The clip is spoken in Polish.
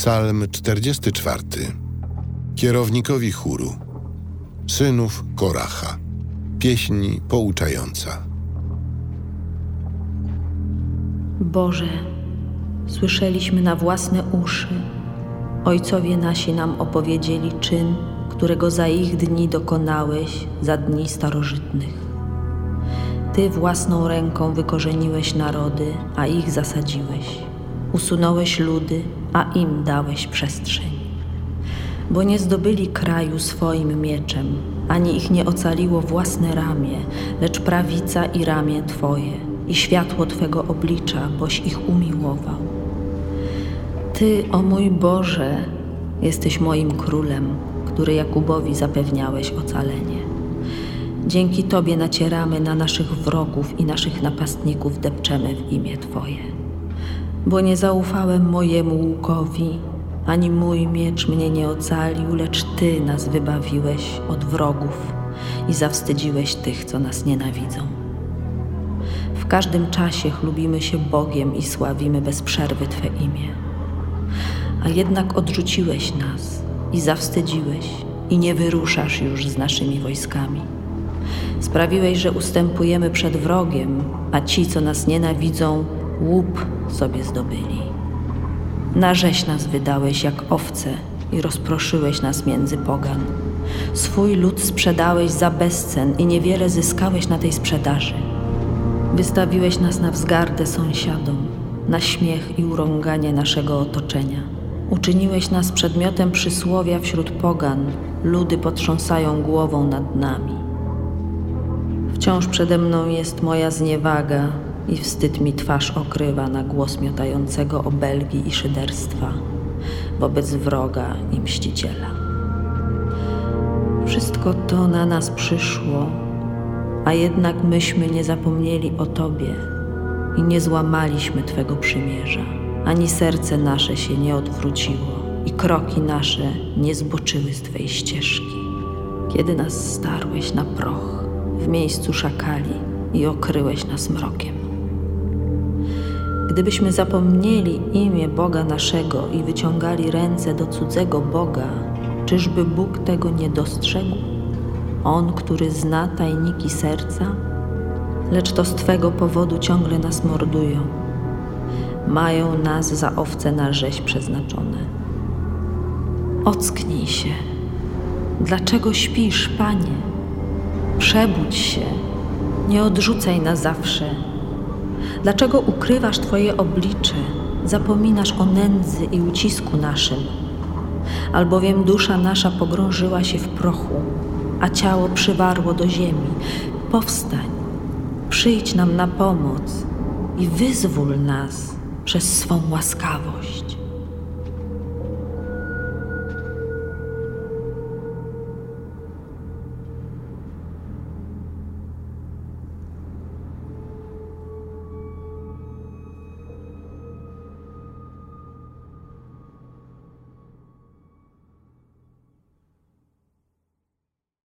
Psalm 44. Kierownikowi chóru. Synów Koracha. Pieśń pouczająca. Boże, słyszeliśmy na własne uszy. Ojcowie nasi nam opowiedzieli czyn, którego za ich dni dokonałeś, za dni starożytnych. Ty własną ręką wykorzeniłeś narody, a ich zasadziłeś. Usunąłeś ludy, a im dałeś przestrzeń. Bo nie zdobyli kraju swoim mieczem, ani ich nie ocaliło własne ramię, lecz prawica i ramię Twoje i światło Twego oblicza, boś ich umiłował. Ty, o mój Boże, jesteś moim królem, który Jakubowi zapewniałeś ocalenie. Dzięki Tobie nacieramy na naszych wrogów i naszych napastników depczemy w imię Twoje. Bo nie zaufałem mojemu łukowi, ani mój miecz mnie nie ocalił, lecz Ty nas wybawiłeś od wrogów i zawstydziłeś tych, co nas nienawidzą. W każdym czasie chlubimy się Bogiem i sławimy bez przerwy Twe imię. A jednak odrzuciłeś nas i zawstydziłeś i nie wyruszasz już z naszymi wojskami. Sprawiłeś, że ustępujemy przed wrogiem, a ci, co nas nienawidzą, łup sobie zdobyli. Na rzeź nas wydałeś jak owce i rozproszyłeś nas między pogan. Swój lud sprzedałeś za bezcen i niewiele zyskałeś na tej sprzedaży. Wystawiłeś nas na wzgardę sąsiadom, na śmiech i urąganie naszego otoczenia. Uczyniłeś nas przedmiotem przysłowia wśród pogan, ludy potrząsają głową nad nami. Wciąż przede mną jest moja zniewaga i wstyd mi twarz okrywa na głos miotającego obelgi i szyderstwa wobec wroga i mściciela. Wszystko to na nas przyszło, a jednak myśmy nie zapomnieli o Tobie i nie złamaliśmy Twego przymierza, ani serce nasze się nie odwróciło i kroki nasze nie zboczyły z Twej ścieżki, kiedy nas starłeś na proch w miejscu szakali i okryłeś nas mrokiem. Gdybyśmy zapomnieli imię Boga naszego i wyciągali ręce do cudzego Boga, czyżby Bóg tego nie dostrzegł? On, który zna tajniki serca, lecz to z Twego powodu ciągle nas mordują. Mają nas za owce na rzeź przeznaczone. Ocknij się. Dlaczego śpisz, Panie? Przebudź się, nie odrzucaj na zawsze. Dlaczego ukrywasz Twoje oblicze, zapominasz o nędzy i ucisku naszym? Albowiem dusza nasza pogrążyła się w prochu, a ciało przywarło do ziemi. Powstań, przyjdź nam na pomoc i wyzwól nas przez swą łaskawość.